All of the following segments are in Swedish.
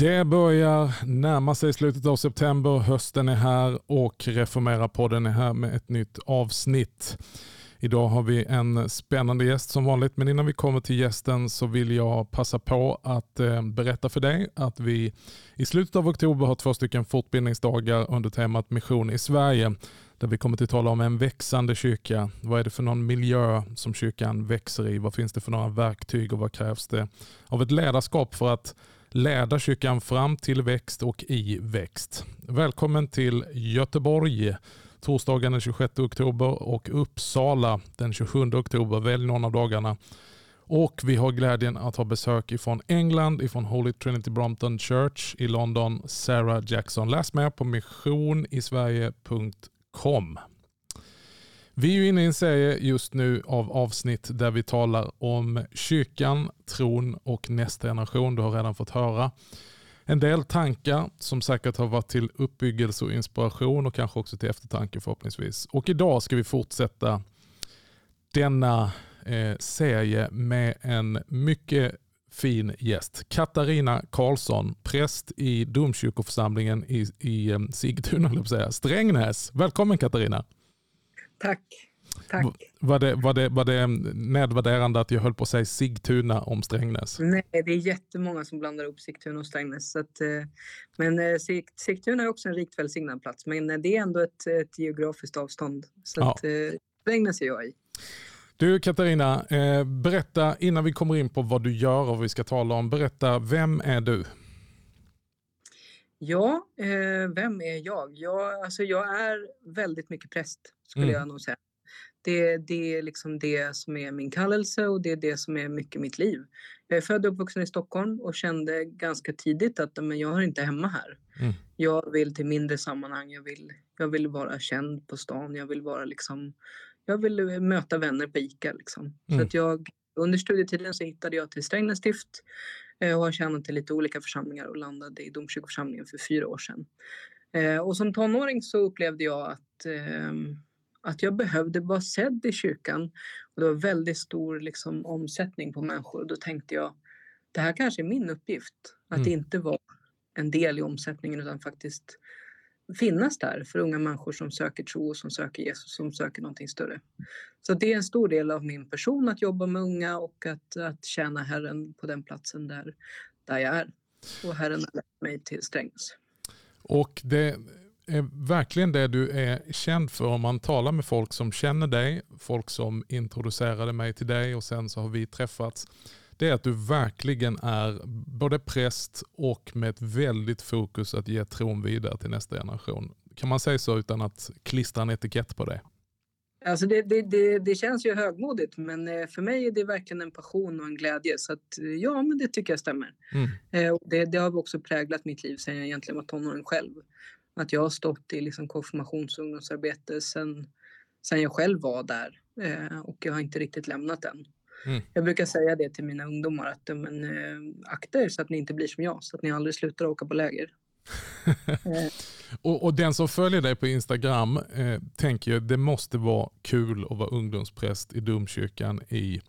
Det börjar närma sig slutet av september, hösten är här och Reformera-podden är här med ett nytt avsnitt. Idag har vi en spännande gäst som vanligt, men innan vi kommer till gästen så vill jag passa på att eh, berätta för dig att vi i slutet av oktober har två stycken fortbildningsdagar under temat mission i Sverige, där vi kommer att tala om en växande kyrka. Vad är det för någon miljö som kyrkan växer i? Vad finns det för några verktyg och vad krävs det av ett ledarskap för att Lädarkyrkan fram till växt och i växt. Välkommen till Göteborg torsdagen den 26 oktober och Uppsala den 27 oktober. Välj någon av dagarna. Och vi har glädjen att ha besök ifrån England, ifrån Holy Trinity Brompton Church i London, Sarah Jackson. Läs mer på missionisverige.com. Vi är inne i en serie just nu av avsnitt där vi talar om kyrkan, tron och nästa generation. Du har redan fått höra en del tankar som säkert har varit till uppbyggelse och inspiration och kanske också till eftertanke förhoppningsvis. Och idag ska vi fortsätta denna eh, serie med en mycket fin gäst. Katarina Karlsson, präst i domkyrkoförsamlingen i, i eh, Sigtuna. Strängnäs. Välkommen Katarina! Tack. Tack. Var det, var, det, var det nedvärderande att jag höll på att säga Sigtuna om Strängnäs? Nej, det är jättemånga som blandar upp Sigtuna och Strängnäs. Så att, eh, men eh, Sigtuna är också en rikt välsignad plats, men eh, det är ändå ett, ett geografiskt avstånd. Så ja. att, Strängnäs är jag i. Du Katarina, berätta innan vi kommer in på vad du gör och vad vi ska tala om. Berätta, vem är du? Ja, vem är jag? Jag, alltså jag är väldigt mycket präst skulle mm. jag nog säga. Det, det är liksom det som är min kallelse och det är det som är mycket mitt liv. Jag är född och uppvuxen i Stockholm och kände ganska tidigt att men jag hör inte hemma här. Mm. Jag vill till mindre sammanhang, jag vill, jag vill vara känd på stan, jag vill vara liksom, jag vill möta vänner på ICA liksom. Mm. Så att jag, under studietiden så hittade jag till Strängnäs stift eh, och har tjänat till lite olika församlingar och landade i domkyrkoförsamlingen för fyra år sedan. Eh, och som tonåring så upplevde jag att ehm, att jag behövde vara sedd i kyrkan. Och det var väldigt stor liksom, omsättning på människor. Då tänkte jag, det här kanske är min uppgift. Att mm. inte vara en del i omsättningen utan faktiskt finnas där för unga människor som söker tro, och som söker Jesus, som söker någonting större. Så det är en stor del av min person att jobba med unga och att, att tjäna Herren på den platsen där, där jag är. Och Herren har lett mig till Strängnäs. Och det, är verkligen det du är känd för om man talar med folk som känner dig, folk som introducerade mig till dig och sen så har vi träffats. Det är att du verkligen är både präst och med ett väldigt fokus att ge tron vidare till nästa generation. Kan man säga så utan att klistra en etikett på det? Alltså det, det, det, det, känns ju högmodigt men eh, för mig är det verkligen en passion och en glädje. Så att, eh, ja, men det tycker jag stämmer. Mm. Eh, det, det har också präglat mitt liv sedan jag egentligen var tonåring själv. Att jag har stått i liksom konfirmations och ungdomsarbete sen, sen jag själv var där och jag har inte riktigt lämnat den. Mm. Jag brukar säga det till mina ungdomar att men, eh, akta er så att ni inte blir som jag, så att ni aldrig slutar åka på läger. eh. och, och, den som följer dig på Instagram eh, tänker jag det måste vara kul att vara ungdomspräst i domkyrkan i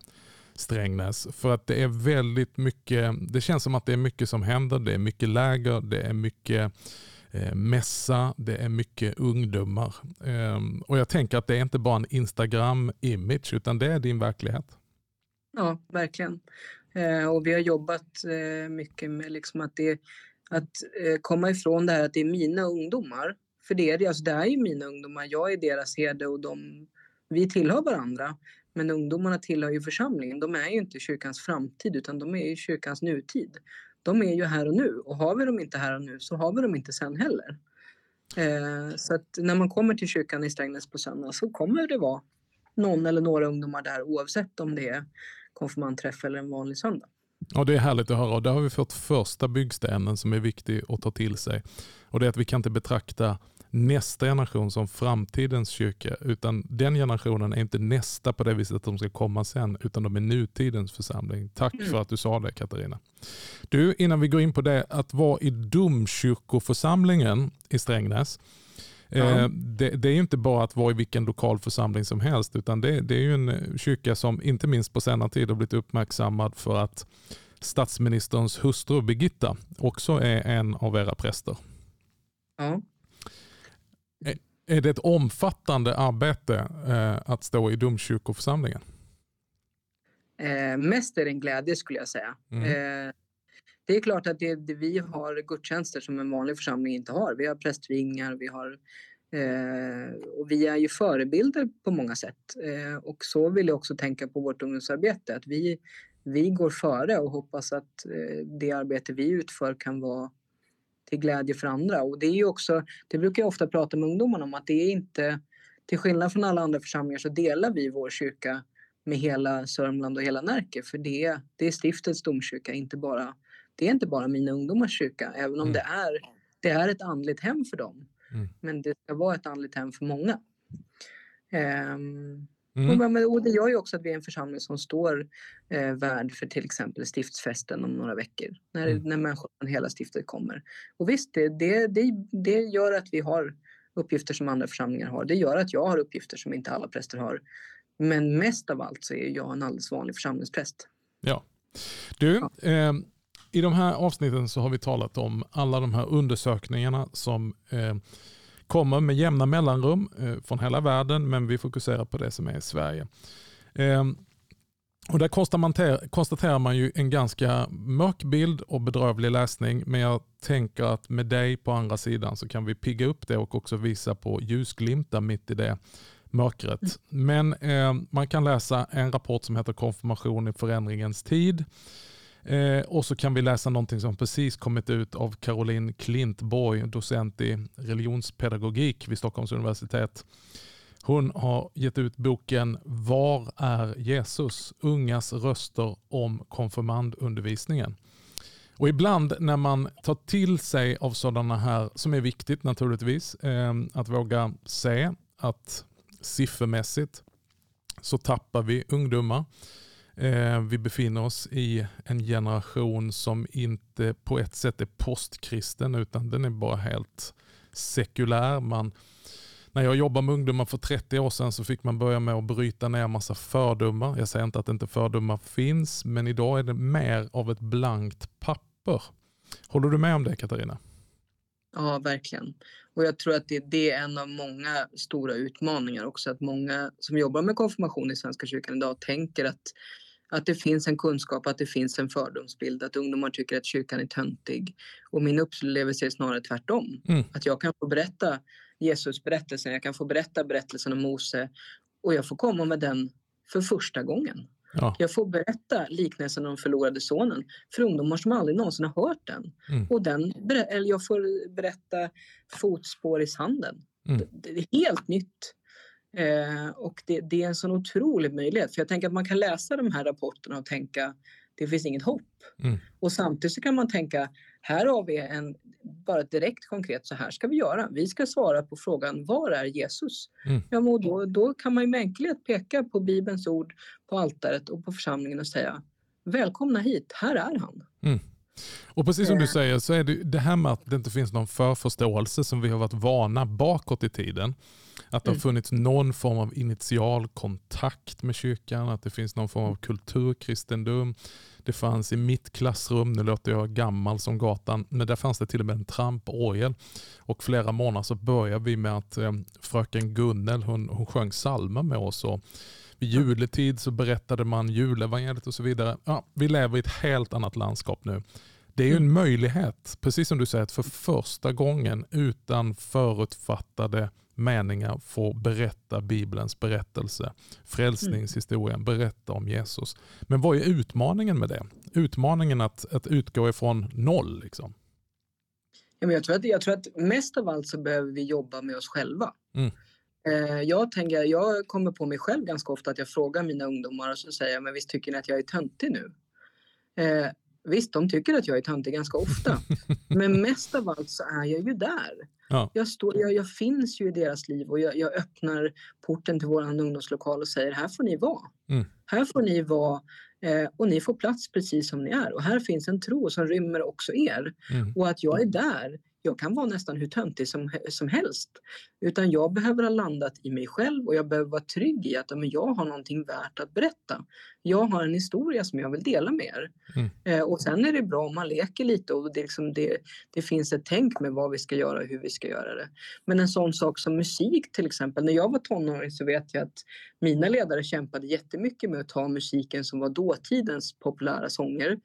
Strängnäs. För att det är väldigt mycket, det känns som att det är mycket som händer. Det är mycket läger, det är mycket eh, mässa, det är mycket ungdomar. Eh, och jag tänker att det är inte bara en Instagram-image utan det är din verklighet. Ja, verkligen. Eh, och vi har jobbat eh, mycket med liksom att, det, att eh, komma ifrån det här att det är mina ungdomar. För det är det, alltså det är ju mina ungdomar, jag är deras herde och de, vi tillhör varandra. Men ungdomarna tillhör ju församlingen. De är ju inte kyrkans framtid utan de är ju kyrkans nutid de är ju här och nu och har vi dem inte här och nu så har vi dem inte sen heller. Eh, så att när man kommer till kyrkan i Strängnäs på söndag så kommer det vara någon eller några ungdomar där oavsett om det är konfirmandträff eller en vanlig söndag. Ja, det är härligt att höra och där har vi fått första byggstenen som är viktig att ta till sig. Och det är att vi kan inte betrakta nästa generation som framtidens kyrka. Utan den generationen är inte nästa på det viset att de ska komma sen, utan de är nutidens församling. Tack mm. för att du sa det Katarina. Du, innan vi går in på det, att vara i domkyrkoförsamlingen i Strängnäs. Ja. Eh, det, det, är inte bara att vara i vilken lokal församling som helst, utan det, det är ju en kyrka som inte minst på senare tid har blivit uppmärksammad för att statsministerns hustru Birgitta också är en av era präster. Ja. Är, är det ett omfattande arbete eh, att stå i domkyrkoförsamlingen? Eh, mest är det en glädje skulle jag säga. Mm. Eh, det är klart att det, det, vi har gudstjänster som en vanlig församling inte har. Vi har prästvigningar, vi har eh, och vi är ju förebilder på många sätt. Eh, och så vill jag också tänka på vårt ungdomsarbete, att vi, vi går före och hoppas att eh, det arbete vi utför kan vara till glädje för andra. Och det är ju också, det brukar jag ofta prata med ungdomarna om, att det är inte, till skillnad från alla andra församlingar så delar vi vår kyrka med hela Sörmland och hela Närke, för det, det är stiftets domkyrka, inte bara, det är inte bara mina ungdomars kyrka, även om mm. det, är, det är ett andligt hem för dem. Mm. Men det ska vara ett andligt hem för många. Um, Mm. Och, det gör ju också att vi är en församling som står eh, värd för till exempel stiftsfesten om några veckor. När, mm. när människor från hela stiftet kommer. Och visst, det, det, det, det gör att vi har uppgifter som andra församlingar har. Det gör att jag har uppgifter som inte alla präster har. Men mest av allt så är jag en alldeles vanlig församlingspräst. Ja. Du, ja. Eh, i de här avsnitten så har vi talat om alla de här undersökningarna som eh, kommer med jämna mellanrum eh, från hela världen, men vi fokuserar på det som är i Sverige. Eh, och där konstaterar man ju en ganska mörk bild och bedrövlig läsning, men jag tänker att med dig på andra sidan så kan vi pigga upp det och också visa på ljusglimtar mitt i det mörkret. Men eh, man kan läsa en rapport som heter Konfirmation i förändringens tid. Eh, och så kan vi läsa någonting som precis kommit ut av Caroline Klintborg, docent i religionspedagogik vid Stockholms universitet. Hon har gett ut boken Var är Jesus? Ungas röster om konfirmandundervisningen. Och ibland när man tar till sig av sådana här, som är viktigt naturligtvis, eh, att våga se att siffermässigt så tappar vi ungdomar. Eh, vi befinner oss i en generation som inte på ett sätt är postkristen utan den är bara helt sekulär. Man, när jag jobbade med ungdomar för 30 år sedan så fick man börja med att bryta ner massa fördomar. Jag säger inte att inte fördomar finns men idag är det mer av ett blankt papper. Håller du med om det Katarina? Ja, verkligen. Och jag tror att det, det, är en av många stora utmaningar också. Att många som jobbar med konfirmation i Svenska kyrkan idag tänker att, att det finns en kunskap, att det finns en fördomsbild, att ungdomar tycker att kyrkan är töntig. Och min upplevelse är snarare tvärtom. Mm. Att jag kan få berätta Jesus berättelsen, jag kan få berätta berättelsen om Mose och jag får komma med den för första gången. Ja. Jag får berätta liknelsen om förlorade sonen för ungdomar som aldrig någonsin har hört den. Mm. Och den eller jag får berätta fotspår i sanden. Mm. Det, är helt nytt. Eh, och det, det, är en sån otrolig möjlighet. För jag tänker att man kan läsa de här rapporterna och tänka det finns inget hopp. Mm. Och samtidigt så kan man tänka här har vi en, bara direkt konkret, så här ska vi göra. Vi ska svara på frågan, var är Jesus? Mm. Ja, och då, då kan man ju med enkelhet peka på Bibelns ord, på altaret och på församlingen och säga, välkomna hit, här är han. Mm. Och precis som du säger så är det det här med att det inte finns någon förförståelse som vi har varit vana bakåt i tiden. Att det har mm. funnits någon form av initial kontakt med kyrkan, att det finns någon form av kulturkristendom. Det fanns i mitt klassrum, nu låter jag gammal som gatan, men där fanns det till och med en tramporgel. Och flera månader så började vi med att eh, fröken Gunnel hon, hon sjöng salmer med oss. Och vid juletid så berättade man julevangeliet och så vidare. Ja, vi lever i ett helt annat landskap nu. Det är ju en mm. möjlighet, precis som du säger, att för första gången utan förutfattade meningar få berätta Bibelns berättelse, frälsningshistorien, berätta om Jesus. Men vad är utmaningen med det? Utmaningen att, att utgå ifrån noll. Liksom. Ja, men jag, tror att, jag tror att mest av allt så behöver vi jobba med oss själva. Mm. Eh, jag, tänker, jag kommer på mig själv ganska ofta att jag frågar mina ungdomar och så säger jag, men visst tycker ni att jag är töntig nu? Eh, visst, de tycker att jag är töntig ganska ofta. men mest av allt så är jag ju där. Ja. Jag, står, jag, jag, finns ju i deras liv och jag, jag öppnar porten till vår ungdomslokal och säger, här får ni vara. Mm. Här får ni vara eh, och ni får plats precis som ni är. Och här finns en tro som rymmer också er. Mm. Och att jag är där jag kan vara nästan hur töntig som, som helst. Utan jag behöver ha landat i mig själv och jag behöver vara trygg i att men jag har någonting värt att berätta. Jag har en historia som jag vill dela med er. Mm. Eh, och sen är det bra om man leker lite och det, liksom det, det finns ett tänk med vad vi ska göra och hur vi ska göra det. Men en sån sak som musik till exempel. När jag var tonåring så vet jag att mina ledare kämpade jättemycket med att ta musiken som var dåtidens populära sånger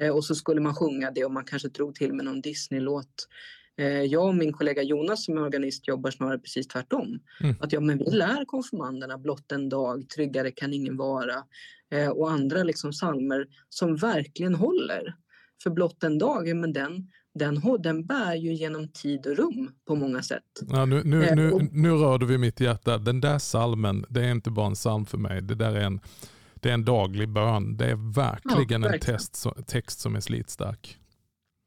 Eh, och så skulle man sjunga det och man kanske drog till med någon Disney-låt. Eh, jag och min kollega Jonas som är organist jobbar snarare precis tvärtom. Mm. Att ja, men vi lär konfirmanderna blott en dag, tryggare kan ingen vara eh, och andra liksom salmer som verkligen håller. För blott en dag, men den, den, den bär ju genom tid och rum på många sätt. Ja, nu, nu, nu, nu rörde vi mitt hjärta. Den där salmen, det är inte bara en psalm för mig. Det där är en det är en daglig bön. Det är verkligen, ja, verkligen. en test, text som är slitstark.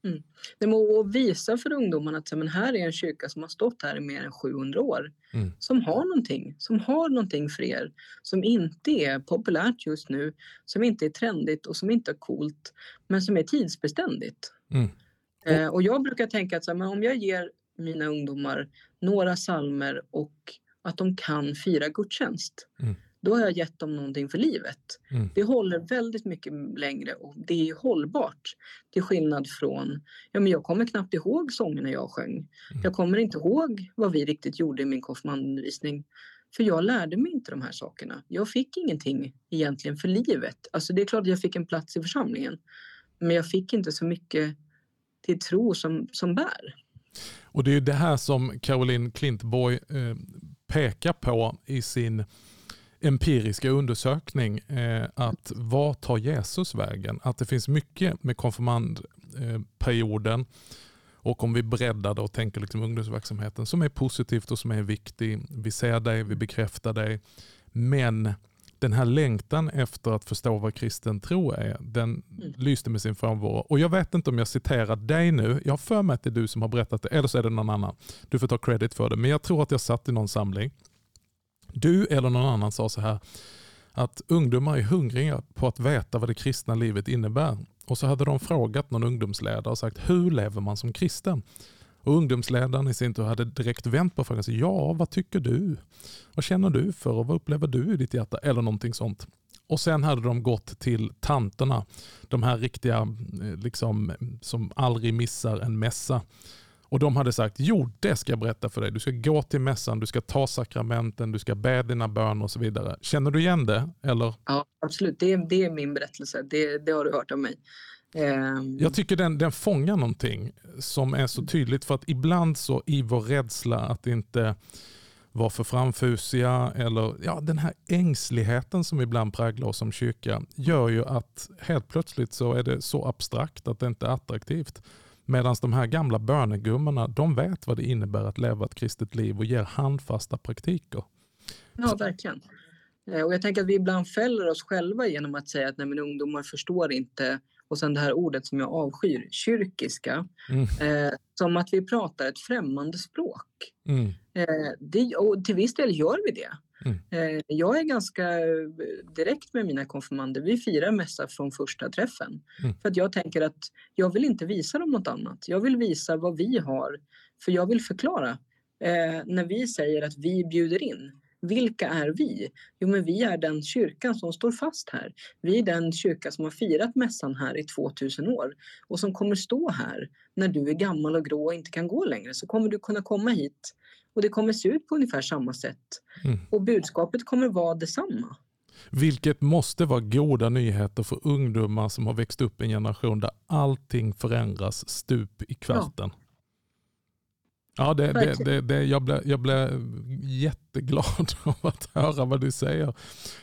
Mm. Det må visa för ungdomarna att men här är en kyrka som har stått här i mer än 700 år. Mm. Som har någonting, som har någonting för er. Som inte är populärt just nu, som inte är trendigt och som inte är coolt. Men som är tidsbeständigt. Mm. Eh, och jag brukar tänka att så här, men om jag ger mina ungdomar några salmer och att de kan fira gudstjänst. Mm då har jag gett dem någonting för livet. Mm. Det håller väldigt mycket längre och det är hållbart. Till skillnad från, ja men jag kommer knappt ihåg sångerna jag sjöng. Mm. Jag kommer inte ihåg vad vi riktigt gjorde i min konfirmandundervisning. För jag lärde mig inte de här sakerna. Jag fick ingenting egentligen för livet. Alltså det är klart att jag fick en plats i församlingen. Men jag fick inte så mycket till tro som, som bär. Och det är det här som Caroline Klintborg eh, pekar på i sin empiriska undersökning eh, att var tar Jesus vägen? Att det finns mycket med konfirmandperioden och om vi breddar det och tänker liksom ungdomsverksamheten som är positivt och som är viktig. Vi ser dig, vi bekräftar dig. Men den här längtan efter att förstå vad kristen tro är, den mm. lyste med sin frånvaro. Och jag vet inte om jag citerar dig nu, jag har för mig att det är du som har berättat det, eller så är det någon annan. Du får ta credit för det, men jag tror att jag satt i någon samling du eller någon annan sa så här att ungdomar är hungriga på att veta vad det kristna livet innebär. Och så hade de frågat någon ungdomsledare och sagt hur lever man som kristen? Och ungdomsledaren i sin tur hade direkt vänt på frågan Så, ja, vad tycker du? Vad känner du för och vad upplever du i ditt hjärta? Eller någonting sånt. Och sen hade de gått till tanterna, de här riktiga eh, liksom, som aldrig missar en mässa. Och de hade sagt, jo det ska jag berätta för dig. Du ska gå till mässan, du ska ta sakramenten, du ska be dina böner och så vidare. Känner du igen det? Eller? Ja, absolut. Det är, det är min berättelse. Det, det har du hört av mig. Um... Jag tycker den, den fångar någonting som är så tydligt. För att ibland så i vår rädsla att inte vara för framfusiga eller ja, den här ängsligheten som ibland präglar oss som kyrka gör ju att helt plötsligt så är det så abstrakt att det inte är attraktivt. Medan de här gamla bönegummorna, de vet vad det innebär att leva ett kristet liv och ger handfasta praktiker. Ja, verkligen. Eh, och jag tänker att vi ibland fäller oss själva genom att säga att nej, men ungdomar förstår inte och sen det här ordet som jag avskyr, kyrkiska. Mm. Eh, som att vi pratar ett främmande språk. Mm. Eh, det, och till viss del gör vi det. Mm. Eh, jag är ganska eh, direkt med mina konfirmander. Vi firar mässa från första träffen. Mm. För att jag tänker att jag vill inte visa dem något annat. Jag vill visa vad vi har. För jag vill förklara. Eh, när vi säger att vi bjuder in. Vilka är vi? Jo, men vi är den kyrkan som står fast här. Vi är den kyrka som har firat mässan här i 2000 år och som kommer stå här när du är gammal och grå och inte kan gå längre. Så kommer du kunna komma hit och det kommer se ut på ungefär samma sätt. Mm. Och budskapet kommer vara detsamma. Vilket måste vara goda nyheter för ungdomar som har växt upp i en generation där allting förändras stup i kvarten. Ja. Ja, det, det, det, det, jag, blev, jag blev jätteglad av att höra vad du säger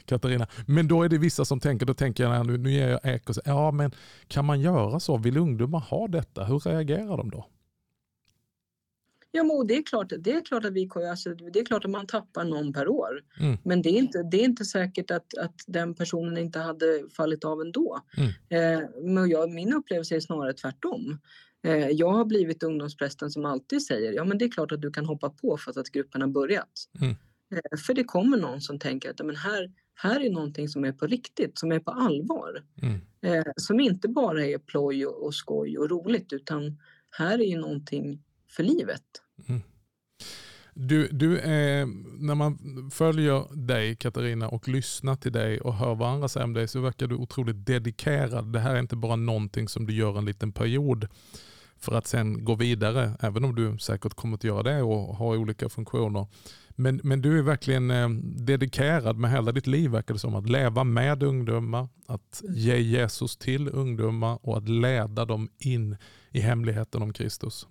Katarina. Men då är det vissa som tänker, då tänker jag nu, nu ger jag ek och säger, ja men kan man göra så? Vill ungdomar ha detta? Hur reagerar de då? Ja, men det är klart, det är klart att vi alltså, det är klart att man tappar någon per år. Mm. Men det är inte, det är inte säkert att, att den personen inte hade fallit av ändå. Mm. Eh, men jag, min upplevelse är snarare tvärtom. Eh, jag har blivit ungdomsprästen som alltid säger, ja men det är klart att du kan hoppa på för att gruppen har börjat. Mm. Eh, för det kommer någon som tänker att men här, här är någonting som är på riktigt, som är på allvar. Mm. Eh, som inte bara är ploj och, och skoj och roligt utan här är ju någonting för livet. Mm. Du, du är, när man följer dig Katarina och lyssnar till dig och hör vad andra säger om dig så verkar du otroligt dedikerad. Det här är inte bara någonting som du gör en liten period för att sen gå vidare, även om du säkert kommer att göra det och ha olika funktioner. Men, men du är verkligen eh, dedikerad med hela ditt liv verkar det som. Att leva med ungdomar, att ge Jesus till ungdomar och att leda dem in i hemligheten om Kristus.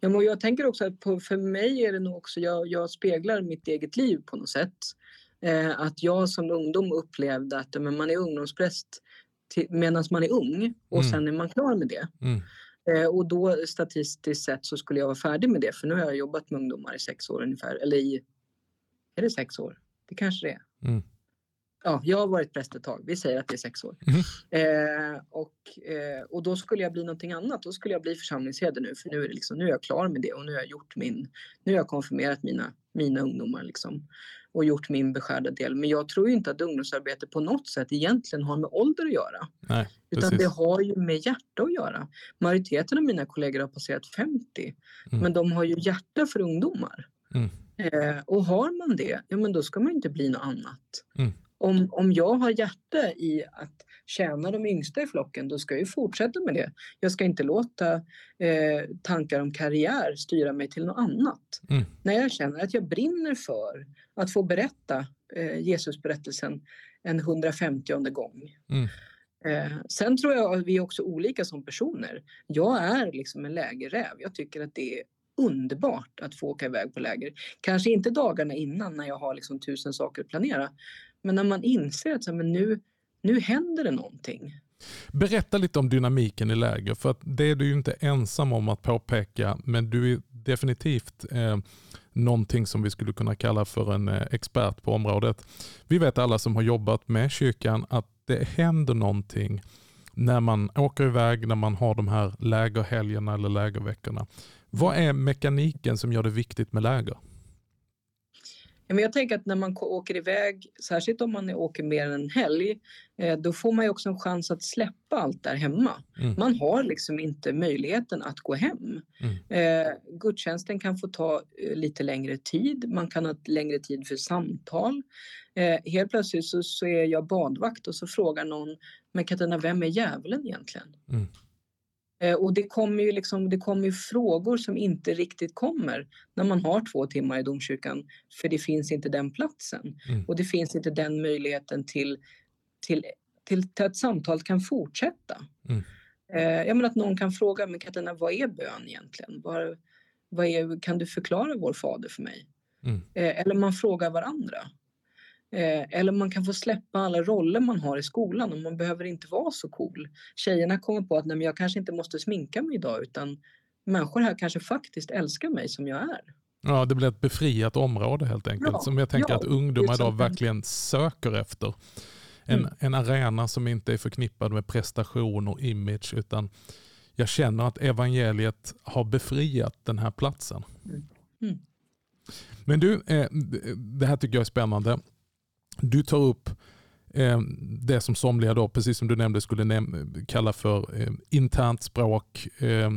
Ja, jag tänker också att på, för mig är det nog också, jag, jag speglar mitt eget liv på något sätt. Eh, att jag som ungdom upplevde att men man är ungdomspräst medan man är ung och mm. sen är man klar med det. Mm. Eh, och då statistiskt sett så skulle jag vara färdig med det för nu har jag jobbat med ungdomar i sex år ungefär. Eller i, är det sex år? Det kanske det är. Mm. Ja, jag har varit präst ett tag. Vi säger att det är sex år. Mm. Eh, och, eh, och då skulle jag bli någonting annat. Då skulle jag bli församlingsherde nu för nu är, det liksom, nu är jag klar med det och nu har jag gjort min, nu har jag konfirmerat mina, mina ungdomar liksom och gjort min beskärda del. Men jag tror inte att ungdomsarbete på något sätt egentligen har med ålder att göra. Nej, utan det har ju med hjärta att göra. Majoriteten av mina kollegor har passerat 50 mm. men de har ju hjärta för ungdomar. Mm. Eh, och har man det, ja men då ska man inte bli något annat. Mm. Om, om jag har hjärta i att tjäna de yngsta i flocken, då ska jag ju fortsätta med det. Jag ska inte låta eh, tankar om karriär styra mig till något annat. Mm. När jag känner att jag brinner för att få berätta eh, Jesusberättelsen en 150 gång. Mm. Eh, sen tror jag att vi är också olika som personer. Jag är liksom en lägerräv. Jag tycker att det är underbart att få åka iväg på läger. Kanske inte dagarna innan när jag har liksom tusen saker att planera. Men när man inser att så, men nu, nu händer det någonting. Berätta lite om dynamiken i läger, för att det är du ju inte ensam om att påpeka, men du är definitivt eh, någonting som vi skulle kunna kalla för en eh, expert på området. Vi vet alla som har jobbat med kyrkan att det händer någonting när man åker iväg, när man har de här lägerhelgerna eller lägerveckorna. Vad är mekaniken som gör det viktigt med läger? Men jag tänker att när man åker iväg, särskilt om man åker mer än en helg, eh, då får man ju också en chans att släppa allt där hemma. Mm. Man har liksom inte möjligheten att gå hem. Mm. Eh, gudstjänsten kan få ta eh, lite längre tid, man kan ha längre tid för samtal. Eh, helt plötsligt så, så, är jag badvakt och så frågar någon, men Katarina, vem är djävulen egentligen? Mm. Eh, och det kommer, ju liksom, det kommer frågor som inte riktigt kommer när man har två timmar i domkyrkan, för det finns inte den platsen. Mm. Och det finns inte den möjligheten till, till, till, till att samtalet kan fortsätta. Mm. Eh, jag menar att någon kan fråga, men Katarina, vad är bön egentligen? Var, vad är, kan du förklara vår fader för mig? Mm. Eh, eller man frågar varandra. Eh, eller man kan få släppa alla roller man har i skolan och man behöver inte vara så cool. Tjejerna kommer på att nej, men jag kanske inte måste sminka mig idag utan människor här kanske faktiskt älskar mig som jag är. Ja, det blir ett befriat område helt enkelt. Ja, som jag tänker ja, att ungdomar idag verkligen söker efter. En, mm. en arena som inte är förknippad med prestation och image utan jag känner att evangeliet har befriat den här platsen. Mm. Mm. Men du, eh, det här tycker jag är spännande. Du tar upp eh, det som somliga, då, precis som du nämnde, skulle näm kalla för eh, internt språk, eh,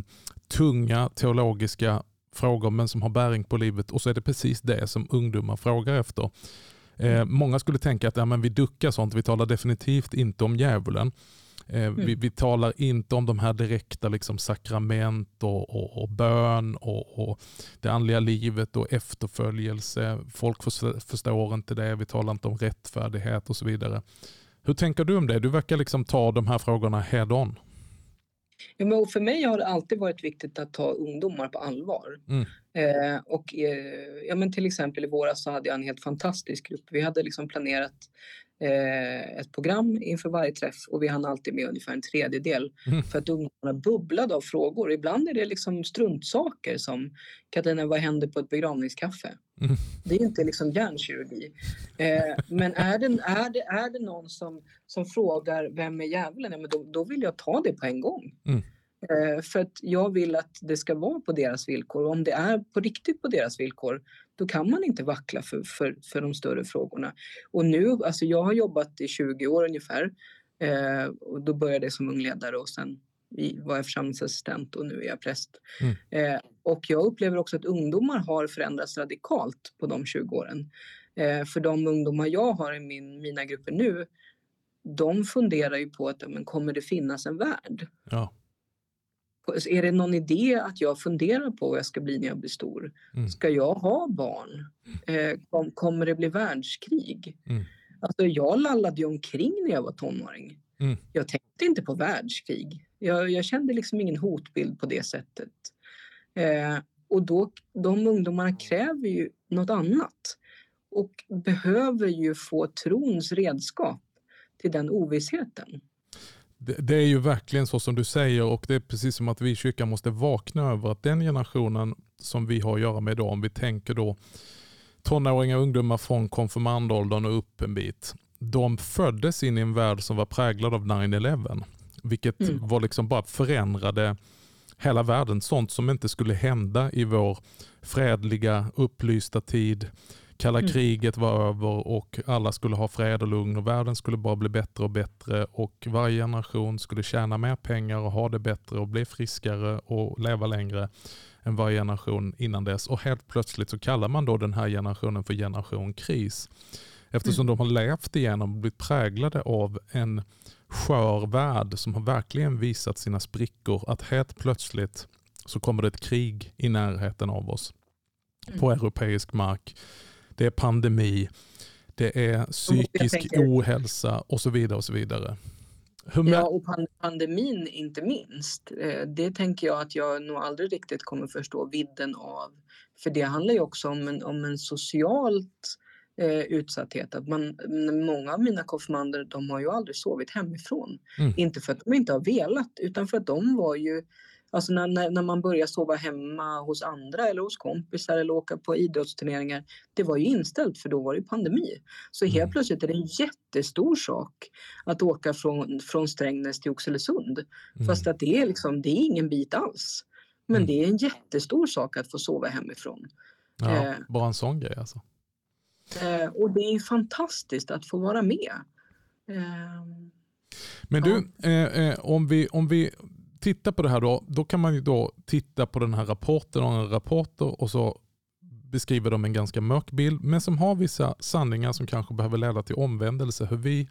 tunga teologiska frågor men som har bäring på livet och så är det precis det som ungdomar frågar efter. Eh, många skulle tänka att ja, men vi duckar sånt, vi talar definitivt inte om djävulen. Eh, mm. vi, vi, talar inte om de här direkta liksom, sakrament och, och, och bön och, och, det andliga livet och efterföljelse. Folk för, förstår inte det. Vi talar inte om rättfärdighet och så vidare. Hur tänker du om det? Du verkar liksom ta de här frågorna head on. Ja, men för mig har det alltid varit viktigt att ta ungdomar på allvar. Mm. Eh, och, eh, ja, men till exempel i våras så hade jag en helt fantastisk grupp. Vi hade liksom planerat ett program inför varje träff och vi hann alltid med ungefär en tredjedel mm. för att ungdomarna bubblade av frågor. Ibland är det liksom struntsaker som Katarina, vad händer på ett begravningskaffe? Mm. Det är inte liksom hjärnkirurgi. Eh, men är det, är, det, är det någon som, som frågar vem är djävulen? Ja, men då, då vill jag ta det på en gång. Mm. Eh, för att jag vill att det ska vara på deras villkor. Och om det är på riktigt på deras villkor, då kan man inte vackla för, för, för de större frågorna. Och nu, alltså jag har jobbat i 20 år ungefär. Eh, och då började jag som ungledare och sen var jag församlingsassistent och nu är jag präst. Mm. Eh, och jag upplever också att ungdomar har förändrats radikalt på de 20 åren. Eh, för de ungdomar jag har i min, mina grupper nu, de funderar ju på att men kommer det finnas en värld? Ja. Är det någon idé att jag funderar på vad jag ska bli när jag blir stor? Mm. Ska jag ha barn? Eh, kom, kommer det bli världskrig? Mm. Alltså jag lallade ju omkring när jag var tonåring. Mm. Jag tänkte inte på världskrig. Jag, jag, kände liksom ingen hotbild på det sättet. Eh, och då, de ungdomarna kräver ju något annat och behöver ju få trons redskap till den ovissheten. Det, det, är ju verkligen så som du säger och det är precis som att vi i kyrkan måste vakna över att den generationen som vi har att göra med idag, om vi tänker då tonåringar och ungdomar från konfirmandåldern och upp en bit. De föddes in i en värld som var präglad av 9-11. Vilket mm. var liksom bara förändrade hela världen. Sånt som inte skulle hända i vår fredliga, upplysta tid. Kalla mm. kriget var över och alla skulle ha fred och lugn och världen skulle bara bli bättre och bättre och varje generation skulle tjäna mer pengar och ha det bättre och bli friskare och leva längre än varje generation innan dess. Och helt plötsligt så kallar man då den här generationen för generation kris. Eftersom mm. de har levt igenom och blivit präglade av en skör värld som har verkligen visat sina sprickor. Att helt plötsligt så kommer det ett krig i närheten av oss mm. på europeisk mark. Det är pandemi, det är psykisk tänker, ohälsa och så vidare. och så vidare. ja, och pandemin inte minst. Eh, det tänker jag att jag nog aldrig riktigt kommer förstå vidden av. För det handlar ju också om en, om en socialt eh, utsatthet. Att man, många av mina konfirmander de har ju aldrig sovit hemifrån. Mm. Inte för att de inte har velat utan för att de var ju Alltså när, när, när, man börjar sova hemma hos andra eller hos kompisar eller åka på idrottsturneringar. Det var ju inställt för då var det pandemi. Så helt mm. plötsligt är det en jättestor sak att åka från, från Strängnäs till Oxelösund. Mm. Fast att det är, liksom, det är ingen bit alls. Men mm. det är en jättestor sak att få sova hemifrån. Ja, eh, bara en sån grej alltså. Eh, och det är fantastiskt att få vara med. Eh, Men du, ja. Eh, eh, om, vi, om vi tittar på det här då, då kan man ju då titta på den här rapporten och rapporter och så beskriver de en ganska mörk bild, men som har vissa sanningar som kanske behöver leda till omvändelse. Hur vi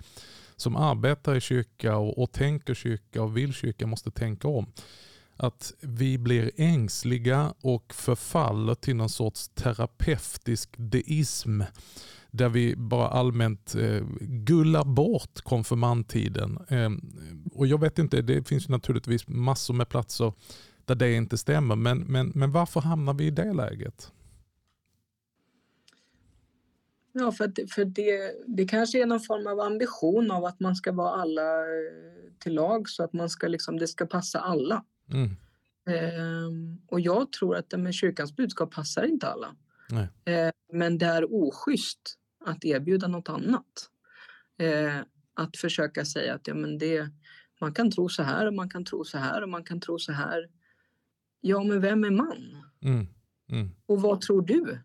som arbetar i kyrka och, och tänker kyrka och vill kyrka måste tänka om. Att vi blir ängsliga och förfaller till någon sorts terapeutisk deism där vi bara allmänt eh, gullar bort konfirmandtiden. Eh, och jag vet inte, det finns naturligtvis massor med platser där det inte stämmer, men, men, men varför hamnar vi i det läget? Ja, för, att, för det, det kanske är någon form av ambition av att man ska vara alla eh, till lag så att man ska liksom, det ska passa alla. Mm. Eh, och jag tror att det med kyrkans budskap passar inte alla. Eh, men det är oschysst att erbjuda något annat. Eh, att försöka säga att ja, men det, man kan tro så här och man kan tro så här och man kan tro så här. Ja, men vem är man? Mm. Mm. Och vad tror du?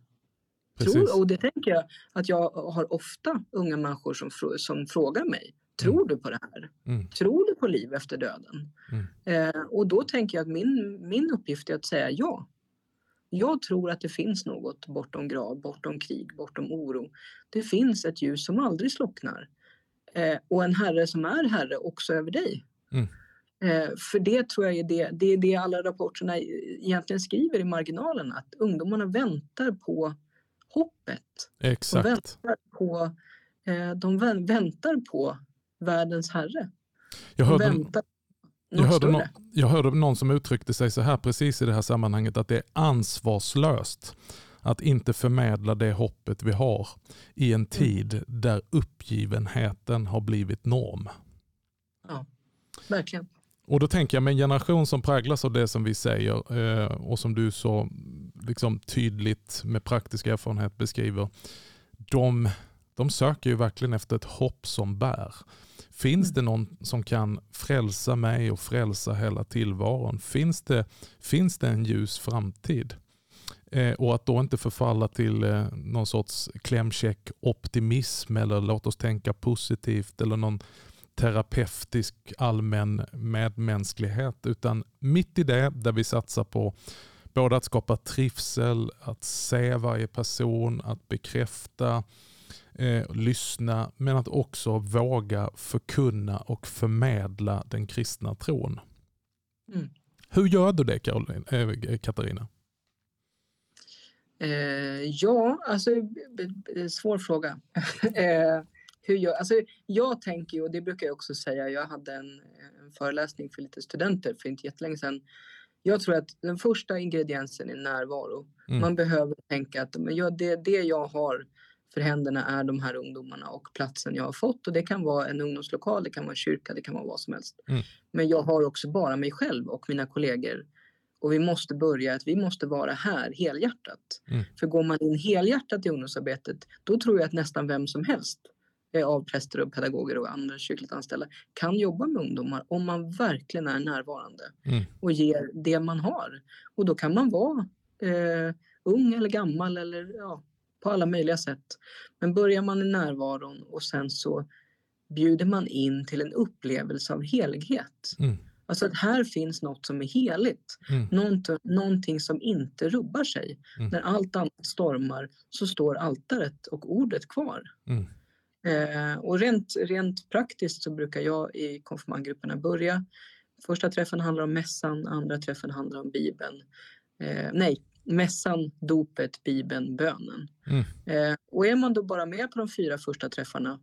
Tror, och det tänker jag att jag har ofta unga människor som, som frågar mig. Tror mm. du på det här? Mm. Tror du på liv efter döden? Mm. Eh, och då tänker jag att min, min uppgift är att säga ja. Jag tror att det finns något bortom grav, bortom krig, bortom oro. Det finns ett ljus som aldrig slocknar. Eh, och en herre som är herre också över dig. Mm. Eh, för det tror jag är det, det är det alla rapporterna egentligen skriver i marginalen, att ungdomarna väntar på hoppet. Exakt. De väntar på, eh, de väntar på världens herre. Jag hörde, väntar jag hörde, någon, jag hörde någon som uttryckte sig så här precis i det här sammanhanget att det är ansvarslöst att inte förmedla det hoppet vi har i en mm. tid där uppgivenheten har blivit norm. Ja, verkligen. Och då tänker jag med en generation som präglas av det som vi säger eh, och som du så liksom tydligt med praktisk erfarenhet beskriver. De, de söker ju verkligen efter ett hopp som bär. Finns det någon som kan frälsa mig och frälsa hela tillvaron? Finns det, finns det en ljus framtid? Eh, och att då inte förfalla till eh, någon sorts klämkäck optimism eller låt oss tänka positivt eller någon terapeutisk allmän medmänsklighet utan mitt i det där vi satsar på både att skapa trivsel, att se varje person, att bekräfta, eh, lyssna men att också våga förkunna och förmedla den kristna tron. Mm. Hur gör du det Caroline, äh, Katarina? Eh, ja, alltså svår fråga. eh, hur jag, alltså, jag tänker ju, och det brukar jag också säga, jag hade en, en föreläsning för lite studenter för inte jättelänge sedan. Jag tror att den första ingrediensen är närvaro. Mm. Man behöver tänka att men jag, det, det jag har för händerna är de här ungdomarna och platsen jag har fått. Och det kan vara en ungdomslokal, det kan vara en kyrka, det kan vara vad som helst. Mm. Men jag har också bara mig själv och mina kollegor. Och vi måste börja att vi måste vara här helhjärtat. Mm. För går man in helhjärtat i ungdomsarbetet, då tror jag att nästan vem som helst av präster och pedagoger och andra kyrkligt anställda kan jobba med ungdomar om man verkligen är närvarande mm. och ger det man har. Och då kan man vara eh, ung eller gammal eller ja, på alla möjliga sätt. Men börjar man i närvaron och sen så bjuder man in till en upplevelse av helighet. Mm. Alltså att här finns något som är heligt. Mm. Någonting, någonting som inte rubbar sig. Mm. När allt annat stormar så står altaret och ordet kvar. Mm. Eh, och rent, rent praktiskt så brukar jag i konfirmandgrupperna börja. Första träffen handlar om mässan, andra träffen handlar om Bibeln. Eh, nej, mässan, dopet, Bibeln, bönen. Mm. Eh, och är man då bara med på de fyra första träffarna,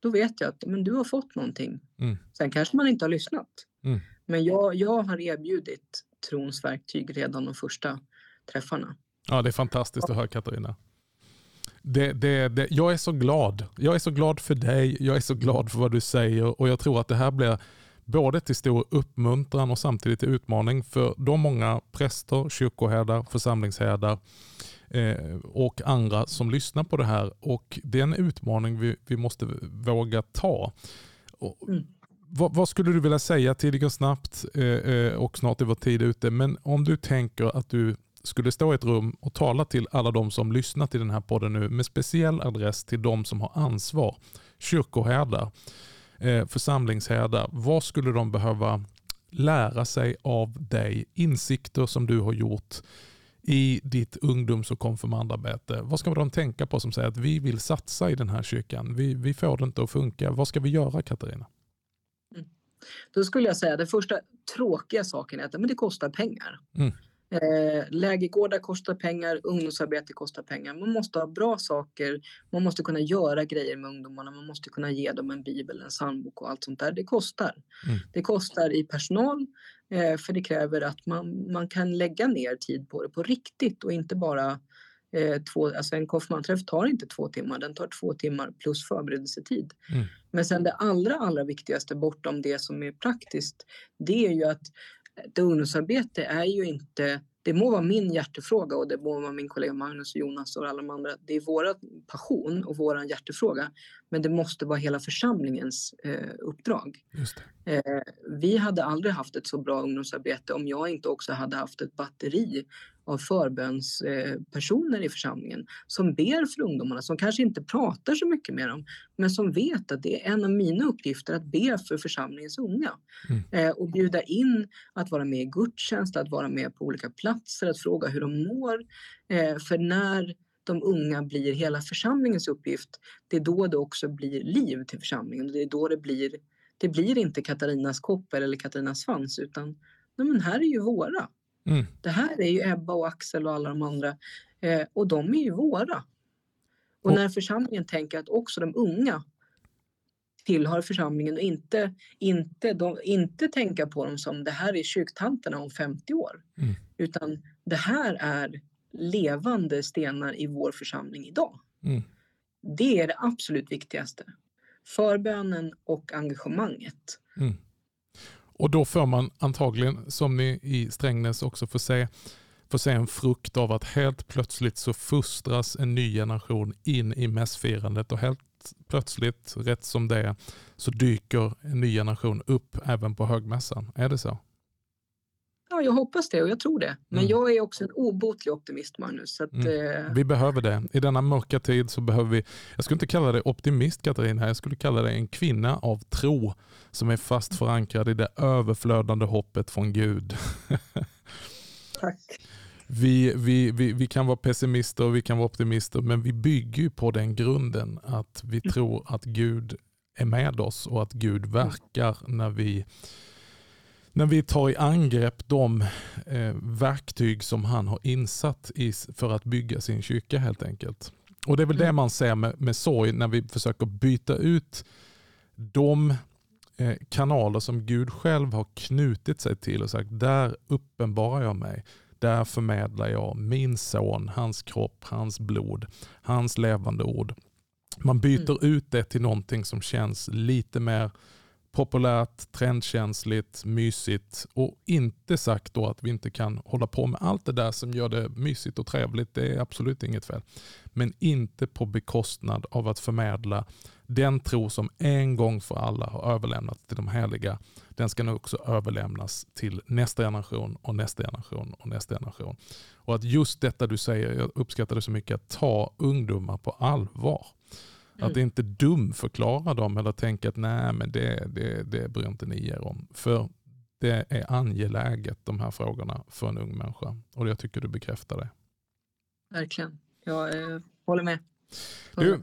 då vet jag att men du har fått någonting. Mm. Sen kanske man inte har lyssnat. Mm. Men jag, jag har erbjudit trons verktyg redan de första träffarna. Ja, det är fantastiskt att höra Katarina. Det, det, det, jag är så glad. Jag är så glad för dig, jag är så glad för vad du säger och jag tror att det här blir både till stor uppmuntran och samtidigt till utmaning för de många präster, kyrkoherdar, församlingsherdar eh, och andra som lyssnar på det här. Och Det är en utmaning vi, vi måste våga ta. Mm. vad, vad, skulle du vilja säga, tiden går snabbt eh, eh, och snart är vår tid ute, men om du tänker att du skulle stå i ett rum och tala till alla de som lyssnar till den här podden nu med speciell adress till de som har ansvar, kyrkoherdar, eh, församlingsherdar. Vad skulle de behöva lära sig av dig? Insikter som du har gjort i ditt ungdoms och konfirmandarbete. Vad ska de tänka på som säger att vi vill satsa i den här kyrkan? Vi, vi får det inte att funka. Vad ska vi göra Katarina? Mm. Då skulle jag säga den första tråkiga saken är att men det kostar pengar. Mm. Eh, lägergårdar kostar pengar, ungdomsarbete kostar pengar. Man måste ha bra saker, man måste kunna göra grejer med ungdomarna, man måste kunna ge dem en bibel, en psalmbok och allt sånt där. Det kostar. Mm. Det kostar i personal, eh, för det kräver att man, man kan lägga ner tid på det på riktigt och inte bara eh, två, alltså en konfirmandträff tar inte två timmar, den tar två timmar plus förberedelsetid. Mm. Men sen det allra, allra viktigaste bortom det som är praktiskt, det är ju att ett ungdomsarbete är ju inte det må vara min hjärtefråga och det må vara min kollega Magnus och Jonas och alla de andra. Det är vår passion och vår hjärtefråga. Men det måste vara hela församlingens eh, uppdrag. Eh, vi hade aldrig haft ett så bra ungdomsarbete om jag inte också hade haft ett batteri av förbönspersoner i församlingen som ber för ungdomarna, som kanske inte pratar så mycket med dem, men som vet att det är en av mina uppgifter att be för församlingens unga. Mm. Eh, och bjuda in att vara med i gudstjänst, att vara med på olika platser, att fråga hur de mår. Eh, för när de unga blir hela församlingens uppgift, det är då det också blir liv till församlingen. Det är då det blir, det blir inte Katarinas koppel eller Katarinas svans, utan nej men här är ju våra. Mm. Det här är ju Ebba och Axel och alla de andra eh, och de är ju våra. Och när församlingen tänker att också de unga tillhör församlingen och inte, inte, de, inte tänka på dem som det här är kyrktanterna om 50 år. Mm. Utan det här är levande stenar i vår församling idag. Mm. Det är det absolut viktigaste. Förbönen och engagemanget. Mm. Och då får man antagligen, som ni i Strängnäs också får se, får se en frukt av att helt plötsligt så fostras en ny generation in i mässfirandet och helt plötsligt, rätt som det är, så dyker en ny generation upp även på högmässan. Är det så? Ja, jag hoppas det och jag tror det. Men mm. jag är också en obotlig optimist, Magnus. Att, mm. eh... Vi behöver det. I denna mörka tid så behöver vi, jag skulle inte kalla dig optimist Katarina, jag skulle kalla dig en kvinna av tro som är fast förankrad i det överflödande hoppet från Gud. Tack. Vi, vi, vi, vi kan vara pessimister och vi kan vara optimister, men vi bygger på den grunden att vi mm. tror att Gud är med oss och att Gud verkar när vi när vi tar i angrepp de eh, verktyg som han har insatt i, för att bygga sin kyrka helt enkelt. Och Det är väl det mm. man ser med, med sorg när vi försöker byta ut de eh, kanaler som Gud själv har knutit sig till och sagt där uppenbarar jag mig. Där förmedlar jag min son, hans kropp, hans blod, hans levande ord. Man byter mm. ut det till någonting som känns lite mer populärt, trendkänsligt, mysigt och inte sagt då att vi inte kan hålla på med allt det där som gör det mysigt och trevligt. Det är absolut inget fel. Men inte på bekostnad av att förmedla den tro som en gång för alla har överlämnats till de heliga. Den ska nu också överlämnas till nästa generation och nästa generation och nästa generation. Och att just detta du säger, jag uppskattar det så mycket, att ta ungdomar på allvar. Mm. Att inte dumförklara dem eller tänka att nej men det, det, det bryr inte ni er om. För det är angeläget de här frågorna för en ung människa. Och jag tycker du bekräftar det. Verkligen. Jag eh, håller med. Du,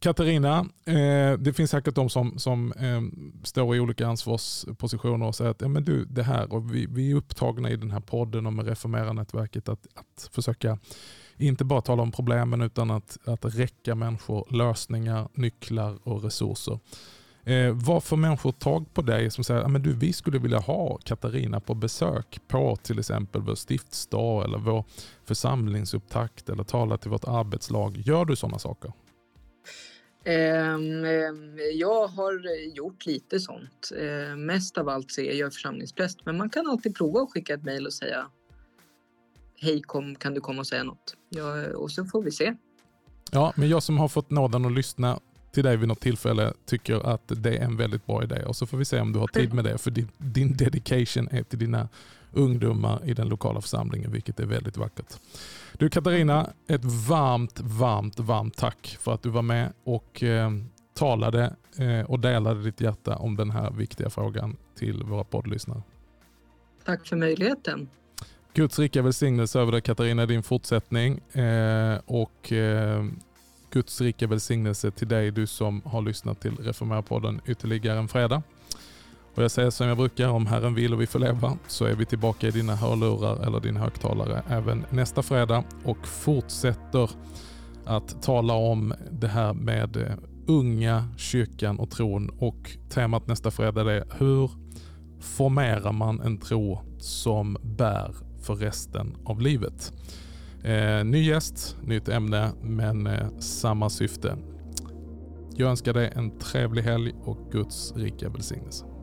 Katarina, eh, det finns säkert de som, som eh, står i olika ansvarspositioner och säger att ja, men du, det här och vi, vi är upptagna i den här podden och med Reformera-nätverket att, att försöka inte bara tala om problemen utan att, att räcka människor lösningar, nycklar och resurser. Eh, vad får människor tag på dig som säger att vi skulle vilja ha Katarina på besök på till exempel vår stiftsdag eller vår församlingsupptakt eller tala till vårt arbetslag. Gör du sådana saker? Ehm, ehm, jag har gjort lite sånt. Ehm, mest av allt så är jag församlingspräst men man kan alltid prova att skicka ett mejl och säga hej kom, kan du komma och säga något? Ja, och så får vi se. Ja, men jag som har fått nåden att lyssna till dig vid något tillfälle tycker att det är en väldigt bra idé och så får vi se om du har tid med det för din, din dedication är till dina ungdomar i den lokala församlingen vilket är väldigt vackert. Du Katarina, ett varmt, varmt, varmt tack för att du var med och eh, talade eh, och delade ditt hjärta om den här viktiga frågan till våra poddlyssnare. Tack för möjligheten. Guds rika välsignelse över dig Katarina, din fortsättning. Eh, och eh, Guds rika välsignelse till dig, du som har lyssnat till Reformera-podden ytterligare en fredag. Och jag säger som jag brukar, om Herren vill och vi får leva så är vi tillbaka i dina hörlurar eller din högtalare även nästa fredag och fortsätter att tala om det här med eh, unga, kyrkan och tron. Och temat nästa fredag är hur formerar man en tro som bär för resten av livet. Eh, ny gäst, nytt ämne, men eh, samma syfte. Jag önskar dig en trevlig helg och Guds rika välsignelse.